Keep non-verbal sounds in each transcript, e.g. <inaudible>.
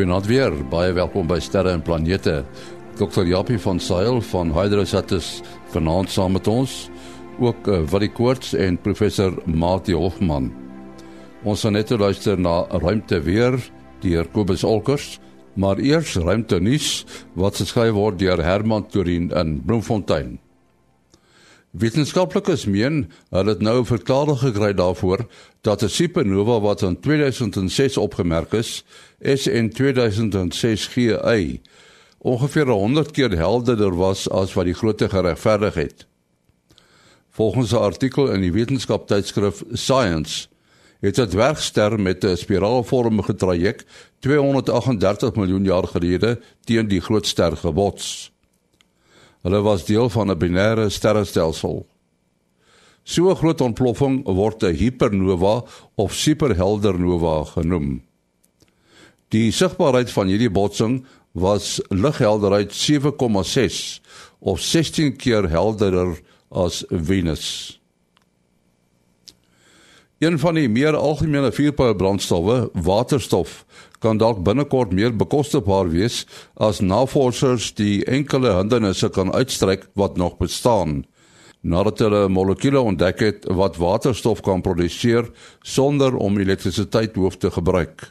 Goeienaand weer. Baie welkom by Sterre en Planete. Dr. Japie van Sail van Hydrosat is vanaand saam met ons. Ook uh, Willie Koorts en professor Mati Hofman. Ons gaan net luister na ruimte weer deur Kobus Olkers, maar eers ruimte nuus wat geskryf word deur Herman Turin in Bloemfontein. Wetenskaplikes meen hulle het nou 'n verklaring gekry daarvoor dat 'n supernova wat in 2006 opgemerk is, SN 2006GA, ongeveer 100 keer helderder was as wat die grootte geregverdig het. Volgens 'n artikel in die wetenskaptydskrif Science het dit werkster met 'n spiraalvormige traject 238 miljoen jaar gelede teen die groot ster gebots. Hulle was deel van 'n binêre sterrestelsel. So 'n groot ontploffing word 'n hypernova of superhelder nova genoem. Die sigbaarheid van hierdie botsing was lighelderheid 7,6 of 16 keer helderder as Venus. Een van die meer algemene vuurpylbrandstowwe, waterstof, kan dalk binnekort meer bekostigbaar wees as navorsers die enkele hindernisse kan uitstryk wat nog bestaan. Nadat hulle molekules ontdek het wat waterstof kan produseer sonder om elektrisiteit hoef te gebruik.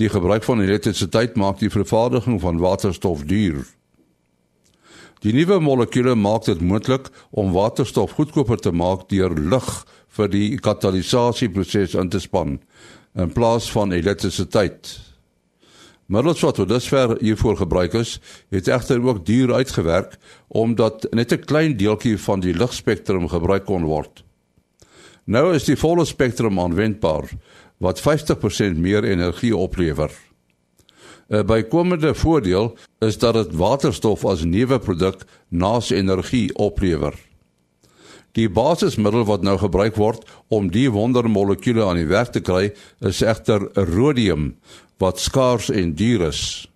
Die gebruik van elektrisiteit maak die vervaardiging van waterstof duur. Die nuwe molekules maak dit moontlik om waterstof goedkoper te maak deur lug vir die katalisasieproses in te span in plaas van elektrisiteit. Middels wat tot dusver hiervoor gebruik is, het egter ook duur uitgewerk omdat net 'n klein deeltjie van die ligspektrum gebruik kon word. Nou is die volle spektrum aanwendbaar wat 50% meer energie oplewer. 'n Bykomende voordeel is dat dit waterstof as nuwe produk naas energie oplewer. Die basismiddel wat nou gebruik word om die wondermolekuule aan die werk te kry, is egter rhodium wat skaars en duur is.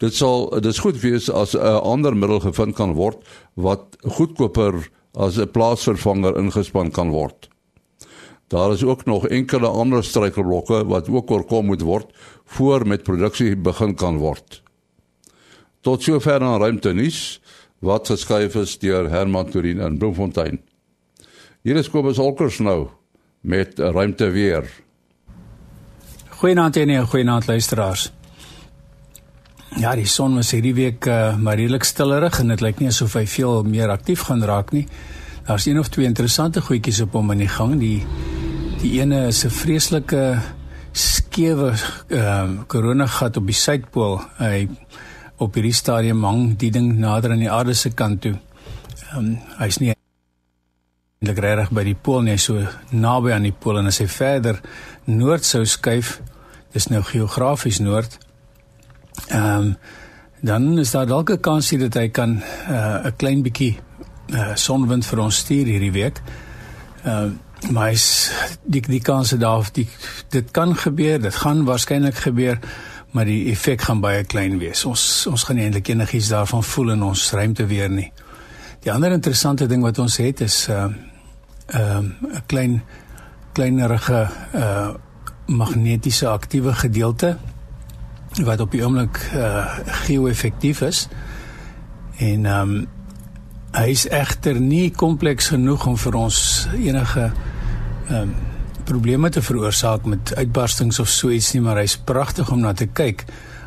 Dit sal dis goed wees as 'n ander middel gevind kan word wat goedkoper as 'n plaasvervanger ingespan kan word. Daar is ook nog enkele ander struikelblokke wat ook oorkom moet word voor met produksie begin kan word. Tot sover aan ruimte nuus wat geskryf is deur Herman Turin in Bloemfontein. Hier is Kobus Olkers nou met ruimte weer. Goeienaand en goeienaand luisteraars. Ja, die son was hierdie week uh, maar redelik stillerig en dit lyk nie asof hy veel meer aktief gaan raak nie. Daar's een of twee interessante goedjies op hom in die gang. Die die ene is 'n vreeslike skewe ehm uh, koronagat op die suidpool. Hy op hierdie stadium hang die ding nader aan die aarde se kant toe. Ehm um, hy's nie eintlik reg by die pool nie, so naby aan die pool en as hy verder noord sou skuif, dis nou geografies noord. Ehm um, dan is daar dalk 'n kansie dat hy kan eh, 'n uh, klein bietjie uh, sonwind vir ons stuur hierdie week. Ehm uh, maar is die die kanse daar die dit kan gebeur, dit gaan waarskynlik gebeur maar die effek gaan baie klein wees. Ons ons gaan nie eintlik enigiets daarvan voel in ons ruimte weer nie. Die ander interessante ding wat ons het is 'n uh, ehm uh, 'n klein kleinerige uh magnetiese aktiewe gedeelte wat op die oomblik uh geo-effektief is. En ehm um, hy is egter nie kompleks genoeg om vir ons enige ehm um, probleme te veroorsaak met uitbarstings of so iets nie, maar hy's pragtig om na te kyk.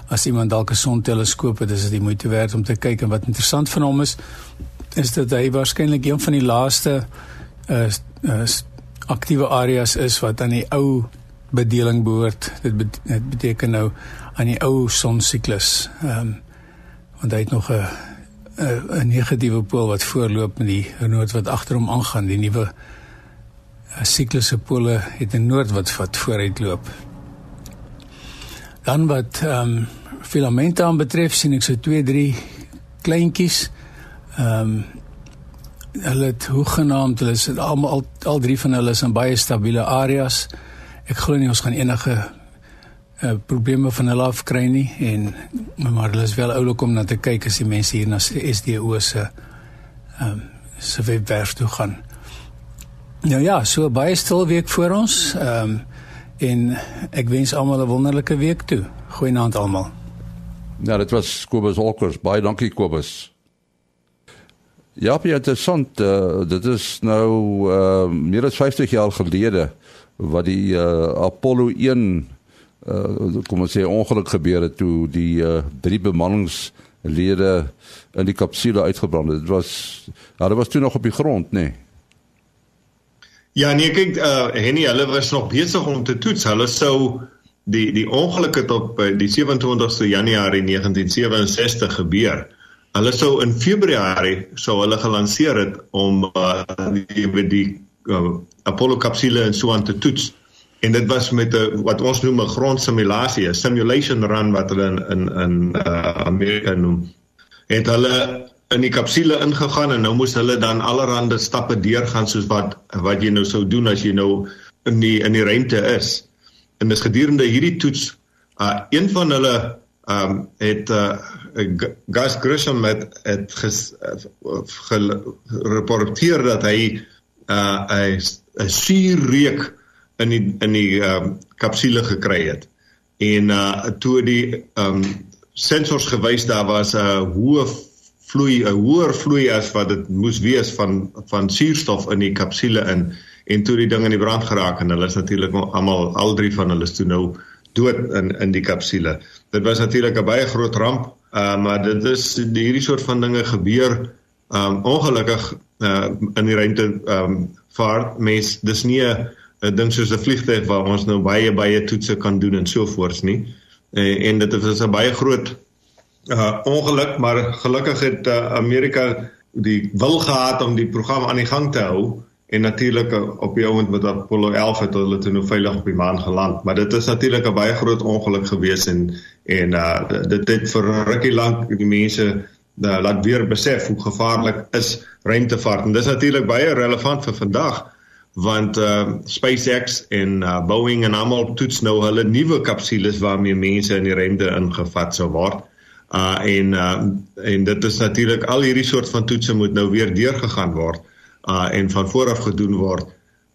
As iemand dalk 'n sonteleskoop het, is dit die moeite werd om te kyk en wat interessant van hom is is dat hy waarskynlik een van die laaste uh, uh aktiewe areas is wat aan die ou bedeling behoort. Dit, bet dit beteken nou aan die ou sonsiklus. Ehm um, want hy het nog 'n 'n negatiewe pool wat voorloop met die noord wat agter hom aangaan, die nuwe siklusse pole het 'n noord wat wat vooruit loop. Dan wat ehm um, filamente aan betref sien ek so 2 3 kleintjies. Ehm um, hulle het hoegenaamd hulle is almal al, al drie van hulle is in baie stabiele areas. Ek glo nie ons gaan enige uh, probleme van hulle af kry nie en maar hulle is wel oulik om na te kyk as die mense hier na SDO se ehm um, se webwerf toe gaan. Nou ja, so baie stil week voor ons. Ehm um, en ek wens almal 'n wonderlike week toe. Goeienaand almal. Ja, dit was Kobus Olkers. Baie dankie Kobus. Ja, baie interessant. Uh, dit is nou uh, meer as 50 jaar gelede wat die uh, Apollo 1 uh, kom ons sê ongeluk gebeur het toe die uh, drie bemanningslede in die kapsule uitgebrand het. Dit was ja, dit was toe nog op die grond, nê. Nee. Ja, nee, kyk, uh, Henny, hulle was nog besig om te toets. Hulle sou die die ongeluk het op uh, die 27ste Januarie 1967 gebeur. Hulle sou in Februarie sou hulle gelanseer het om uh, die die uh, Apollo kapsule en so aan te toets. En dit was met 'n wat ons noem 'n grondsimulasie, 'n simulation run wat hulle in in in uh, Amerika noem. Het hulle in die kapsule ingegaan en nou moes hulle dan allerlei stappe deurgaan soos wat wat jy nou sou doen as jy nou in die in die ruimte is. En dis gedurende hierdie toets, uh een van hulle um het uh Gus Grissom het het gerapporteer dat hy uh 'n 'n suurreuk in die in die ehm um, kapsule gekry het. En uh toe die ehm um, sensors gewys daar was 'n hoë vloei 'n hoër vloei as wat dit moes wees van van suurstof in die kapsule in en toe die ding in die brand geraak en hulle is natuurlik almal al drie van hulle is toe nou dood in in die kapsule. Dit was natuurlik 'n baie groot ramp, uh, maar dit is hierdie soort van dinge gebeur um ongelukkig uh, in die ruimte um vaart mens dis nie 'n ding soos 'n vliegtuig waar ons nou baie baie toetse kan doen en so voorts nie. En, en dit is 'n baie groot uh ongeluk, maar gelukkig het uh, Amerika die wil gehad om die program aan die gang te hou en natuurlik uh, op die oomblik met Apollo 11 het hulle toe nou veilig op die maan geland. Maar dit is natuurlik 'n baie groot ongeluk gewees en en uh dit het vir rukkie lank die mense uh, laat weer besef hoe gevaarlik is ruimtevaart. En dis natuurlik baie relevant vir vandag want uh SpaceX en uh, Boeing en almal toets nou hulle nuwe kapsules waarmee mense in die ruimte ingevat sou word. Uh en uh en dit is natuurlik al hierdie soort van toetse moet nou weer deurgegaan word uh en van vooraf gedoen word.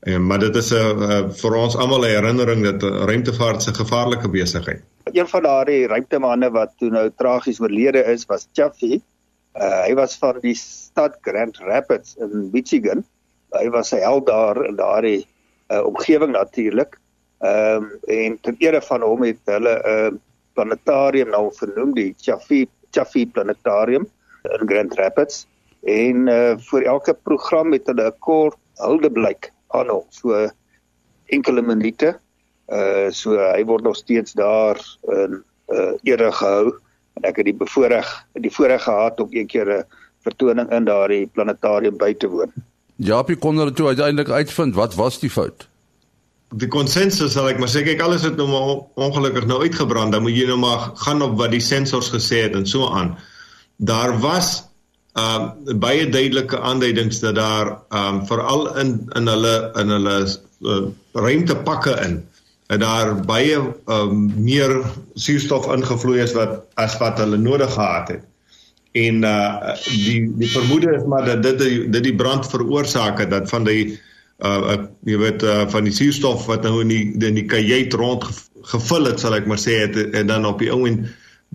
En maar dit is 'n uh, uh, vir ons almal 'n herinnering dat uh, ruimtevaart 'n gevaarlike besigheid. Een van daardie ruimtemanne wat toe nou tragies oorlede is was Chaffee. Uh hy was van die stad Grand Rapids in Michigan hy was 'n held daar in daardie uh, omgewing natuurlik. Ehm um, en ter ere van hom het hulle 'n uh, planetarium nou vernoem die Chaffee Chaffee Planetarium in Grand Rapids en uh, vir elke program het hulle 'n kort huldeblyk aan hom so enkele minute. Uh so hy word nog steeds daar in uh ere gehou en ek het die bevoorreg die voorreg gehad om een keer 'n vertoning in daardie planetarium by te woon. Japie kon er toe uiteindelik uitvind wat was die fout. Die konsensus sal ek maar sê kyk alles het nou maar ongelukkig nou uitgebrand. Dan moet jy nou maar gaan op wat die sensors gesê het en so aan. Daar was um baie duidelike aanduidings dat daar um veral in in hulle in hulle uh, ruimtepakke in en daar baie um meer suurstof ingevloei is wat as wat hulle nodig gehad het en uh die die vermoede is maar dat dit dit die brand veroorsaak het dat van die uh jy weet uh van die suurstof wat nou in die in die kajuit rond gevul het sal ek maar sê het en dan op die ou en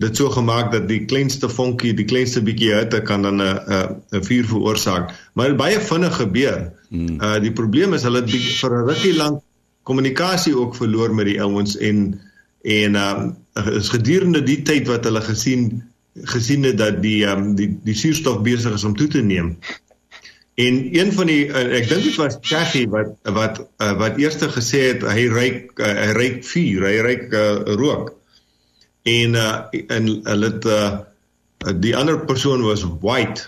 dit so gemaak dat die kleinste vonkie die kleinste bietjie hitte kan dan 'n 'n 'n vuur veroorsaak maar dit baie vinnig gebeur. Hmm. Uh die probleem is hulle het vir 'n rukkie lank kommunikasie ook verloor met die ouens en en uh is gedurende die tyd wat hulle gesien gesien het dat die um, die die suurstof besig is om toe te neem. En een van die uh, ek dink dit was Cathy wat wat uh, wat eerste gesê het hy ryk uh, hy ryk vuur, hy ryk uh, rook. En uh, en hulle het uh, die ander persoon was white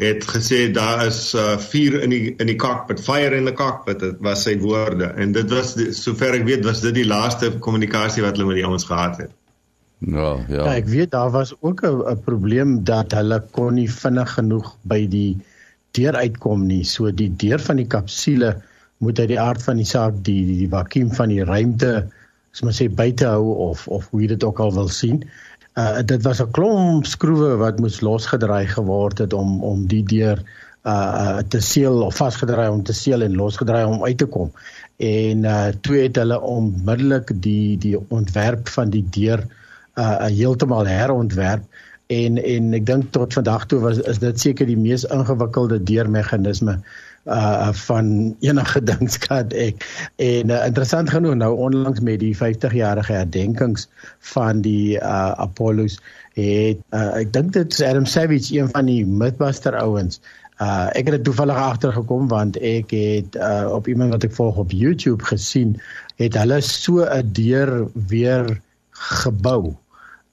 het gesê daar is uh, vuur in die in die cockpit, fire in the cockpit, dit was sy woorde en dit was sover ek weet was dit die laaste kommunikasie wat hulle met die ouens gehad het. Ja, ja. Ja, ek weet daar was ook 'n probleem dat hulle kon nie vinnig genoeg by die deur uitkom nie. So die deur van die kapsule moet uit die aard van die saak die die, die vakuum van die ruimte, as mens sê buite hou of of hoe jy dit ook al wil sien. Uh dit was 'n klomp skroewe wat moes losgedraai geword het om om die deur uh, uh te seël of vasgedraai om te seël en losgedraai om uit te kom. en uh toe het hulle onmiddellik die die ontwerp van die deur uh heeltemal herontwerp en en ek dink tot vandag toe was is dit seker die mees ingewikkelde deurmeganisme uh van enige <laughs> dingskat ek. En uh, interessant genoeg nou onlangs met die 50 jarige herdenkings van die uh Apollos het uh, ek dink dit is Adam Savage een van die Mythbuster ouens. Uh ek het dit toevallig agtergekom want ek het uh op iemand wat ek volg op YouTube gesien het hulle so 'n deur weer gebou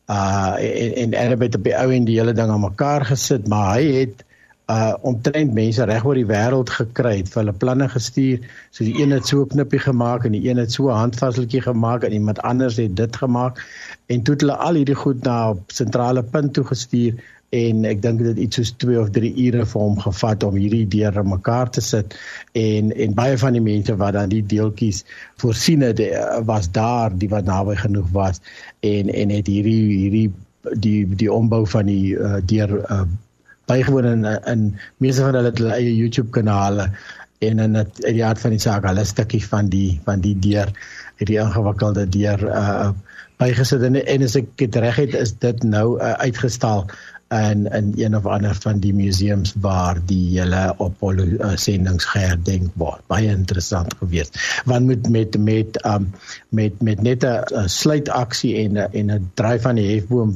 uh en en het op die ou en die hele ding aan mekaar gesit maar hy het uh omtrent mense reg oor die wêreld gekry. Het vir hulle planne gestuur. So die een het so 'n knippie gemaak en die een het so 'n handvaseltjie gemaak en iemand anders het dit gemaak. En toe het hulle al hierdie goed na 'n sentrale punt toe gestuur en ek dink dit iets soos 2 of 3 ure vir hom gevat om hierdie deure mekaar te sit. En en baie van die mense wat dan die deeltjies voorsien het uh, was daar die wat naby genoeg was en en het hierdie hierdie die die ombou van die uh, deur uh, bygewoon in in meeste van hulle het hulle eie YouTube kanale en in dit in die aard van die saak hulle stukkie van die van die deur hierdie ingewikkelde deur uh bygesit. En, en as ek dit reg het is dit nou uh, uitgestal in in een of ander van die museums waar die hele Apollo uh, sendings geherdenk word. Baie interessant geweest. Want met met met um met met net 'n sluitaksie en en 'n dryf van die hefboom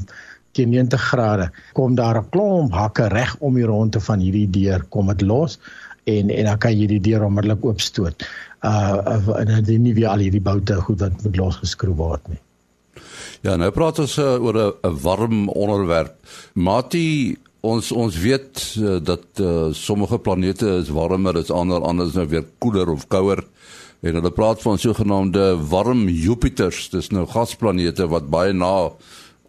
teen 90 grade kom daar 'n klomp hakke reg om die ronde van hierdie deur kom dit los en en dan kan jy die deur onmiddellik oopstoot. Uh en dan nie weer al hierdie boute goed wat moet losgeskroef word nie. Ja, nou praat ons uh, oor 'n warm onderwerp. Mati ons ons weet uh, dat uh, sommige planete is warmer as ander, ander is nou weer koeler of kouer. En hulle praat van sogenaamde warm Jupiters, dis nou gasplanete wat baie na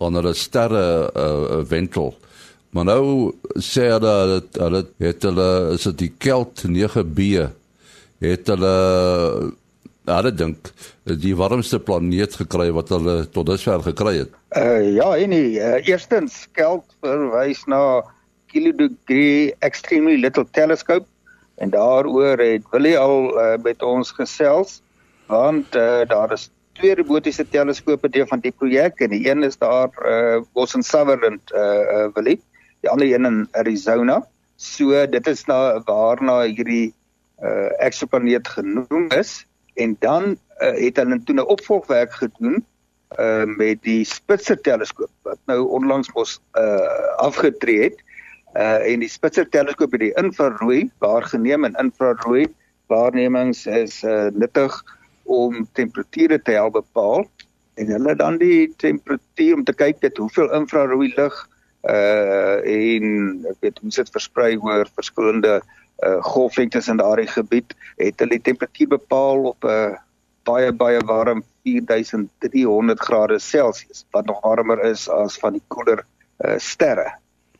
aan hulle sterre uh, wentel. Maar nou sê hulle dat hulle het hulle is dit die Kelt 9b het hulle hulle dink die warmste planeet gekry wat hulle tot dusver gekry het. Uh ja, en die uh, eerstens Kelt verwys na Kilodegree Extremely Little Telescope en daaroor het Willie al uh, met ons gesels want uh, daar is twee robotiese teleskope deel van die projek en die een is daar uh Boston Sutherland uh, uh Willie, die ander een in Arizona. So dit is na waarna hierdie uh eksoplaneet genoem is en dan uh, het hulle toe 'n opvolgwerk gedoen uh met die Spitzer teleskoop wat nou onlangs mos uh afgetree het. Uh en die Spitzer teleskoop het die infrarooi waargeneem en infrarooi waarnemings is uh nuttig om temperature te help bepaal en hulle dan die temperatuur om te kyk dit hoeveel infrarooi lig uh en ek weet hoe dit versprei oor verskillende uh golflengtes in daardie gebied het hulle die temperatuur bepaal op 'n uh, baie baie warm 4300 grade Celsius wat nog warmer is as van die koeler uh sterre.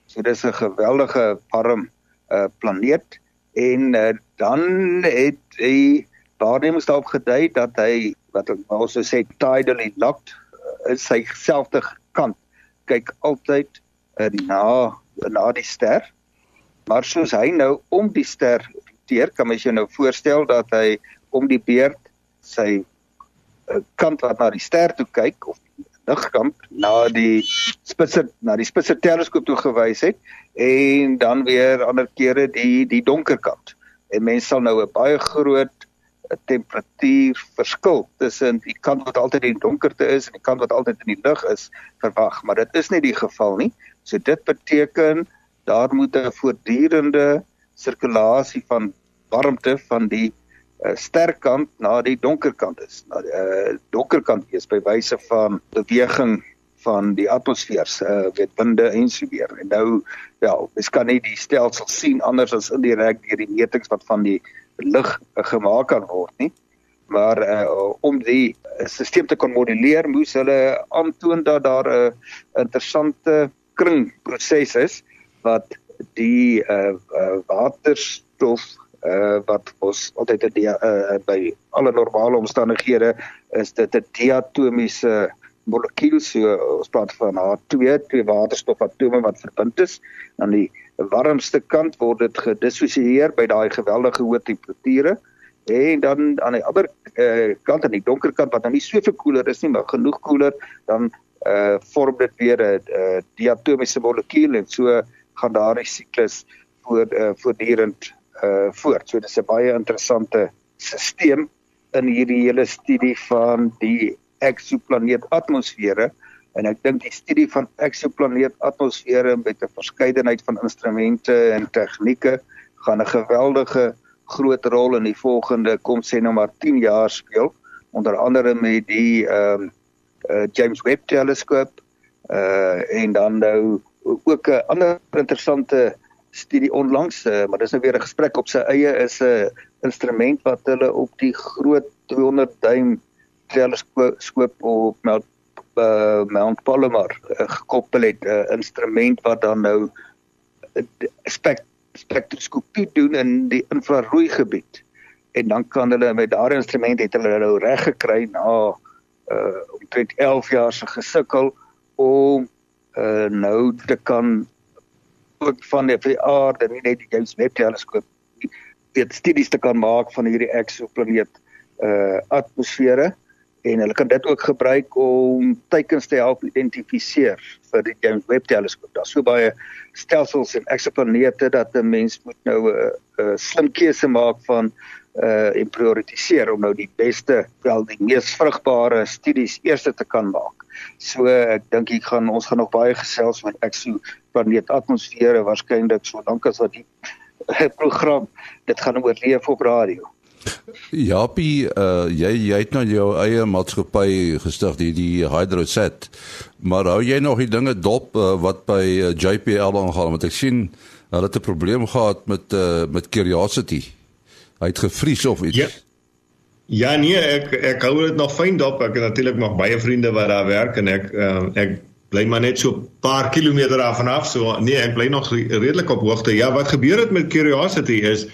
So dis 'n geweldige warm uh planeet en uh, dan het hy waarnemings daarop gedui dat hy wat ons sou sê tidally locked in sy selfde kant kyk altyd uh, na na die ster. Maar soos hy nou om die ster roteer, kan mens jou nou voorstel dat hy om die beurt sy uh, kant wat na die ster toe kyk of ligkant na die spitser na die spitser teleskoop toe gewys het en dan weer ander kere die die donker kant. En mense sal nou 'n baie groot 'n temperatuur verskil tussen die kant wat altyd in donkerte is en die kant wat altyd in die lig is verwag, maar dit is nie die geval nie. So dit beteken daar moet 'n voortdurende sirkulasie van warmte van die uh, sterkant na die donkerkant is. Na die uh, donkerkant is by wyse van beweging van die atmosfeer se uh, weet winde en so weer. En nou ja, mens kan nie die stelsel sien anders as indirek deur die metings wat van die lig gemaak kan word nie. Maar uh, om die stelsel te kon modelleer, moes hulle aantoon dat daar 'n uh, interessante kringproses is wat die uh, uh, waterstof uh, wat ons altyd die, uh, by alle normale omstandighede is dit 'n diatomiese molekuul so ons praat van H2 twee waterstofatome wat verbind is. Aan die warmste kant word dit gedissosieer by daai geweldige hoë temperature En dan aan die ander uh, kant aan die donker kant wat nou nie soveel koeler is nie, maar genoeg koeler, dan uh vorm dit weer 'n uh, diatomiese molekuul en so gaan daardie siklus voor uh, voortdurend uh voort. So dis 'n baie interessante stelsel in hierdie hele studie van die eksoplaneet atmosfere en ek dink die studie van eksoplaneet atmosfere met 'n verskeidenheid van instrumente en tegnieke gaan 'n geweldige groot rol in die volgende kom sê nou maar 10 jaar speel onder andere met die ehm um, uh, James Webb teleskoop uh en dan nou ook 'n ander interessante studie onlangs uh, maar dis nou weer 'n gesprek op sy eie is 'n instrument wat hulle op die groot 200 duim teleskoop op Mount uh, Mount Palomar uh, gekoppel het. 'n uh, instrument wat dan nou spek spektroskopie doen in die infrarooi gebied. En dan kan hulle met daardie instrument het hulle nou reg gekry na uh omtrent 11 jaar se gesukkel om uh nou te kan ook van die aarde nie net die James Webb teleskoop weet studies te kan maak van hierdie eksoplaneet uh atmosfere en hulle kan dit ook gebruik om teikens te help identifiseer vir die James Webb teleskoop. Daar's so baie stelsels en eksoplanete dat 'n mens moet nou 'n uh, uh, slim keuse maak van uh en prioritiseer om nou die beste, wel die mees vrugbare studies eers te kan maak. So ek dink ek gaan ons gaan nog baie gesels met eksoplaneet atmosfere waarskynlik so lank as wat die <laughs> program dit gaan oorleef op radio. Japie, uh, jy jy het nou jou eie maatskappy gestig die die Hydroset. Maar hou jy nog die dinge dop uh, wat by eh, JPL aangaan want ek sien hulle het 'n probleem gehad met uh, met Curiosity. Hy het gevries of iets. Ja. Ja nee, ek ek hou dit nog fyn dop. Ek het natuurlik nog baie vriende wat daar werk en ek uh, ek bly maar net so 'n paar kilometer af en af. So nee, ek bly nog redelik op hoogte. Ja, wat gebeur het met Curiosity is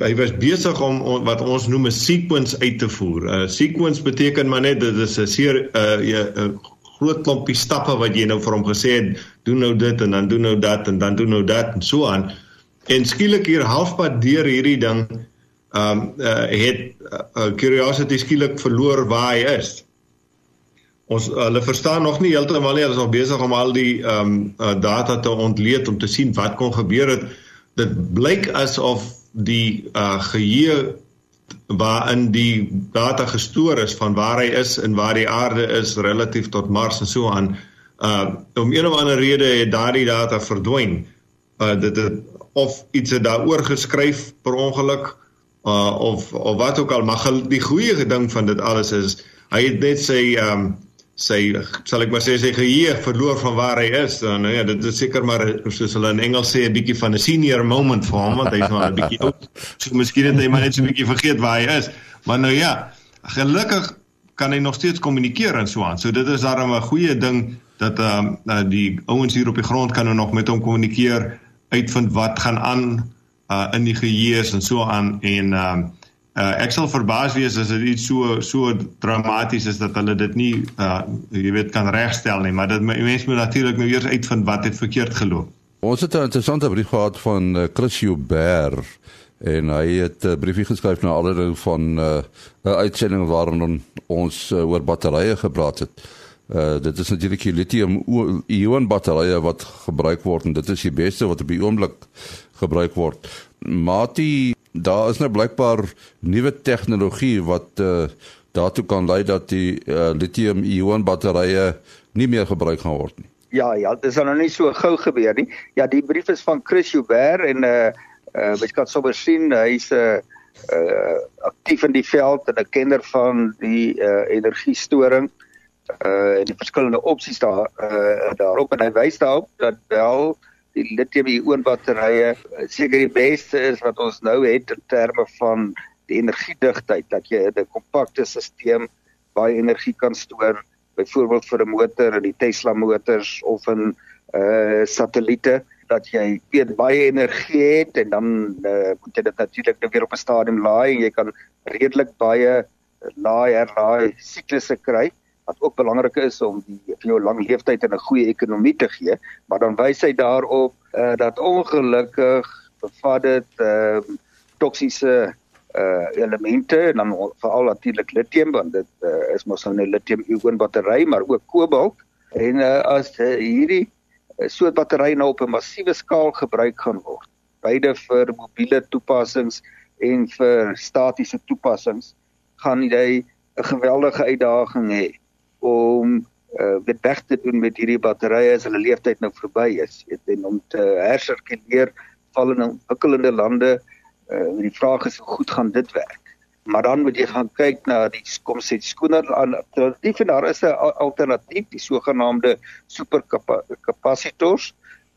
hy was besig om, om wat ons noem 'n sequence uit te voer. 'n uh, Sequence beteken maar net dit is 'n seer 'n uh, 'n groot klompie stappe wat jy nou vir hom gesê het, doen nou dit en dan doen nou dat en dan doen nou dat en so aan. En skielik hier halfpad deur hierdie ding ehm um, uh, het uh, curiosity skielik verloor waar hy is. Ons hulle verstaan nog nie heeltemal nie, hulle is nog besig om al die ehm um, uh, data te ontleed om te sien wat kon gebeur het. Dit blyk asof die uh geheue waarin die data gestoor is van waar hy is en waar die aarde is relatief tot Mars en so aan uh om een of ander rede het daardie data verdwyn. Uh dit het of iets het daaroor geskryf per ongeluk uh of of wat ook al maar die goeie ding van dit alles is hy het net sy um sy sal ek maar sê sy geheue verloor van waar hy is. Dan nou ja, dit is seker maar soos hulle in Engels sê 'n bietjie van 'n senior moment vir hom want hy's nou 'n bietjie oud. So miskien het hy maar net so 'n bietjie vergeet waar hy is. Maar nou ja, gelukkig kan hy nog steeds kommunikeer en so aan. So dit is daarom 'n goeie ding dat ehm uh, die ouens hier op die grond kan nou nog met hom kommunikeer, uitvind wat gaan aan uh in die geheue en so aan en ehm uh, ek sal verbaas wees as dit iets so so dramaties is dat hulle dit nie uh jy weet kan regstel nie, maar dit mense moet natuurlik nou eers uitvind wat het verkeerd geloop. Ons het 'n interessante brief gehad van uh, Chris Huber en hy het 'n uh, briefie geskryf na alreeds van 'n uh, uitsending waarin ons uh, oor batterye gepraat het. Uh dit is natuurlik die lithium-ion batterye wat gebruik word en dit is die beste wat op die oomblik gebruik word. Mati daar is nou blykbaar nuwe tegnologie wat uh, daartoe kan lei dat die uh, lithium-ion batterye nie meer gebruik gaan word nie. Ja, ja, dit is nou nie so gou gebeur nie. Ja, die brief is van Chris Huber en uh uh mens kan sommer sien hy's 'n uh, uh aktief in die veld en 'n kenner van die uh energiestoring uh en die verskillende opsies daar uh daarop en hy wys daarop dat wel uh die lithium-ion batterye seker die beste is wat ons nou het in terme van die energiedigtheid dat jy 'n kompakte stelsel baie energie kan stoor byvoorbeeld vir 'n motor in die Tesla motors of in uh satelliete dat jy weet baie energie het en dan uh, moet jy dit natuurlik nou weer op 'n stadium laai en jy kan redelik baie laai herlaai siklusse kry wat ook belangrik is om die vir jou lang leeftyd en 'n goeie ekonomie te gee, maar dan wys hy daarop uh, dat ongelukkig bevat dit uh, toksiese uh elemente en dan veral natuurlik lithium want dit uh, is mos nou 'n lithium-ion battery maar ook kobalt. En uh, as uh, hierdie uh, soort battery nou op 'n massiewe skaal gebruik gaan word beide vir mobiele toepassings en vir statiese toepassings gaan jy 'n geweldige uitdaging hê om uh, dit weg te doen met hierdie batterye as hulle lewensduur nou verby is. En om te hersirkuleer val in ontwikkelende lande uh, die vraag is hoe goed gaan dit werk? Maar dan moet jy gaan kyk na die kom sê skoner alternatief en daar is 'n alternatief die sogenaamde superkapasitors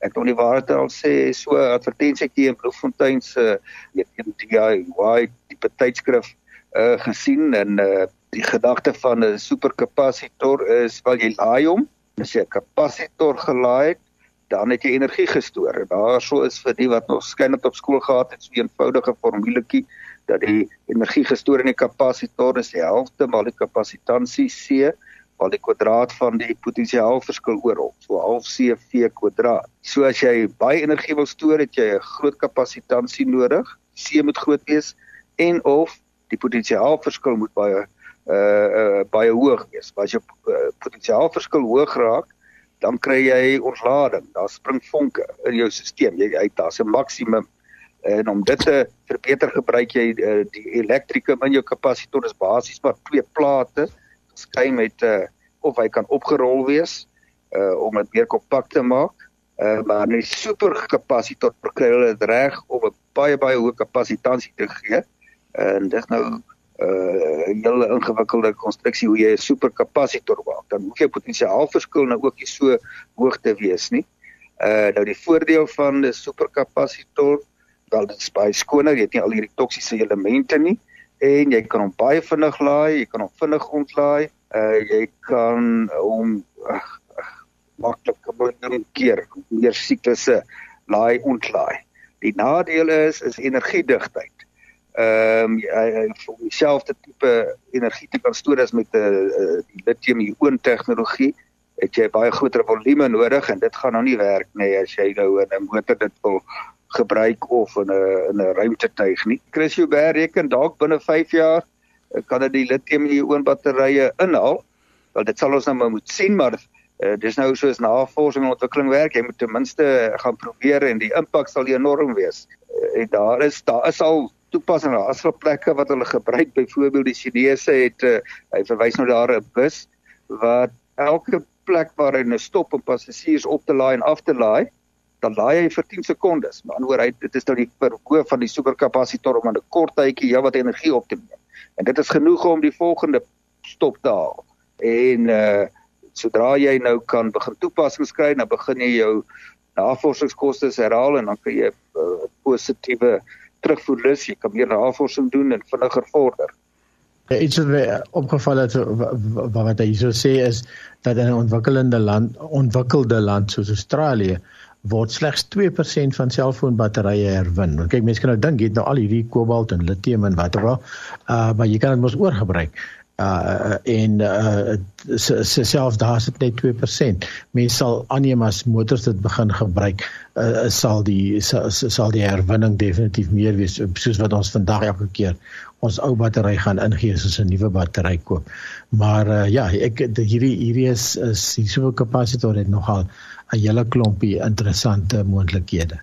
ek kon nie waarheid al sê so advertensietjie in Bloemfontein se weet een DIY tipe tydskrif uh, gesien en uh, die gedagte van 'n superkapasitor is wel jy laai hom as jy 'n kapasitor gelaai het dan het jy energie gestoor. Daarso is vir die wat nog skynend op skool gehad het, so 'n eenvoudige formuletjie dat die energie gestoor in die kapasitor is die helfte maal die kapasitansie C maal die kwadraat van die potensiaalverskil oorop, so half CV kwadraat. So as jy baie energie wil stoor, het jy 'n groot kapasitansie nodig. C moet groot wees en of die potensiaalverskil moet baie uh, uh baie hoog wees. As jou uh, potensiaalverskil hoog raak, dan kry jy ontlading. Daar spring vonke in jou stelsel. Jy uit daar's 'n maksimum en om dit te verbeter gebruik jy uh, die elektrikum in jou kapasitor is basies maar twee plate geskei met uh, of hy kan opgerol wees uh, om dit meer kompak te maak. Uh, maar 'n superkapasitor kry hulle dit reg om 'n baie baie hoë kapasiteit te gee. En dit nou uh 'n hele ingewikkelde konstruksie hoe jy 'n superkapasitor maak. Dan moet jy potensiaalverskil nou ook nie so hoog te wees nie. Uh nou die voordeel van 'n superkapasitor, wel dit baie skoner, jy het nie al hierdie toksiese elemente nie en jy kan hom baie vinnig laai, jy kan hom vinnig ontlaai. Uh jy kan hom maklik gebruik keer meer siklusse laai ontlaai. Die nadeel is is energiedigtheid ehm um, om dieselfde tipe energie te kan stoor as met 'n uh, die lithium-ion tegnologie het jy baie groter volume nodig en dit gaan nou nie werk nie as jy nou in 'n motor dit wil gebruik of in 'n in 'n ruimtetuig nie. Chris Joubert reken dalk binne 5 jaar eh, kan dit die lithium-ion batterye inhaal. Wel dit sal ons nou maar moet sien maar uh, dis nou soos navorsing en ontwikkeling werk. Jy moet ten minste gaan probeer en die impak sal enorm wees. Uh, en daar is daar is al toepassing. Daar as vir plekke wat hulle gebruik. Byvoorbeeld die Chinese het uh, hy verwys nou daar 'n bus wat elke plek waar hy nou stop om passasiers op te laai en af te laai dan laai hy vir 10 sekondes. Maar anders hy dit is nou die verhoog van die superkapasitor om in 'n kort tydjie ja wat energie op te neem. En dit is genoeg om die volgende stop te haal. En uh sodra jy nou kan begin toepassings kry dan begin jy jou navorsingskoste herhaal en dan kan jy uh, positiewe terugvoerlus, jy kan meer navorsing doen en vinniger vorder. Ja, iets wat my opgeval het wat hy so sê is dat in 'n ontwikkelende land, ontwikkelde land soos Australië word slegs 2% van selfoonbatterye herwin. Want kyk mense kan nou dink jy het nou al hierdie kobalt en lithium en wat ook al, uh maar jy kan dit mos oorgebruik uh en uh selfs daar is dit net 2%. Mense sal aanneem as motors dit begin gebruik, uh sal die sal, sal die herwinning definitief meer wees soos wat ons vandag elke keer ons ou battery gaan ingee as 'n nuwe battery koop. Maar uh ja, ek hierdie hierdie is is die so kapasiteit het nogal 'n hele klompie interessante moontlikhede.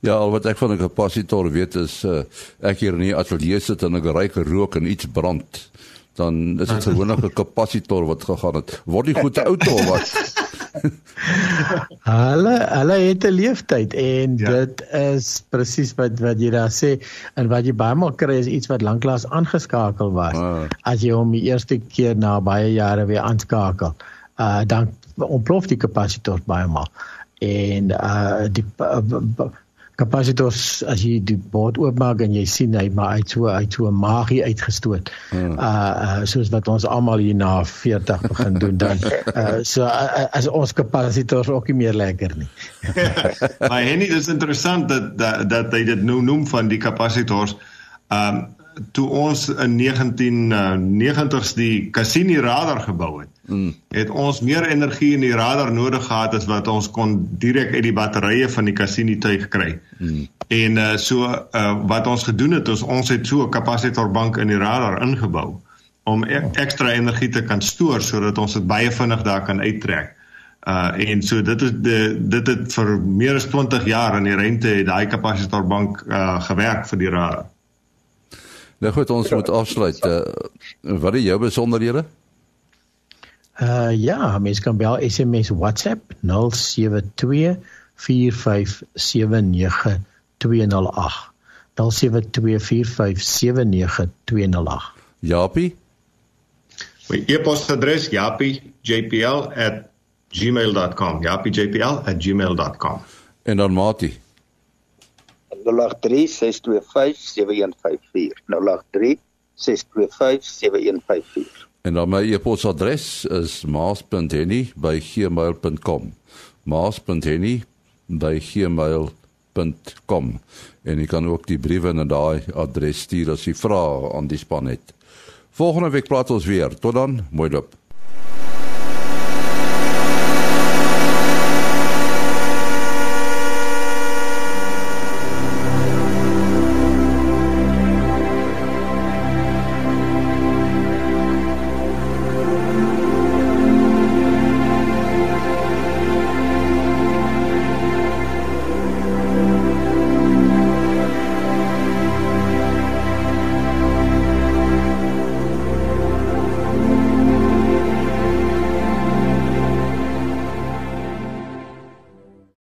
Ja, al wat ek van 'n kapasitor weet is uh, ek hier in die ateljee sit en ek ry rook en iets brand dan is dit gewoonlik 'n kapasitor wat gegaan het. Word die goed oud of wat? <laughs> hulle hulle het 'n leeftyd en ja. dit is presies wat wat jy daar sê en wat jy baie maal kry is iets wat lanklaas aangeskakel was. Ah. As jy hom die eerste keer na baie jare weer aanskakel, uh dan ontplof die kapasitor baie maal. En uh die uh, kapasitors as jy die bord oopmaak en jy sien hy maar uit so uit so 'n magie uitgestoot. Hmm. Uh, uh soos wat ons almal hier na 40 begin doen dan uh <laughs> so uh, as ons kapasitors ook nie meer lekker nie. <laughs> maar Henny dis interessant dat dat dat hy dit nou noem van die kapasitors. Um toe ons in 1990s die Cassini radar gebou het. Het ons meer energie in die radar nodig gehad as wat ons kon direk uit die batterye van die Cassini tuig kry. Mm. En uh, so uh, wat ons gedoen het is ons het so 'n kapasiteitsbank in die radar ingebou om e ekstra energie te kan stoor sodat ons dit baie vinnig daar kan uittrek. Uh en so dit is die dit het vir meer as 20 jaar in die rente het daai kapasiteitsbank uh gewerk vir die radar. Nou goed, ons moet afsluit. Uh, wat is jou besonderhede? Uh ja, mens kan bel SMS WhatsApp 072 4579208. 0724579208. Japie. My e-posadres japie.jpl@gmail.com. japie.jpl@gmail.com. En dan Mati. 0836257154 0836257154 En dan my e-posadres is maas.henny@gmail.com maas.henny@gmail.com en jy kan ook die briewe na daai adres stuur as jy vra aan die span het. Volgende week praat ons weer. Tot dan, mooi loop.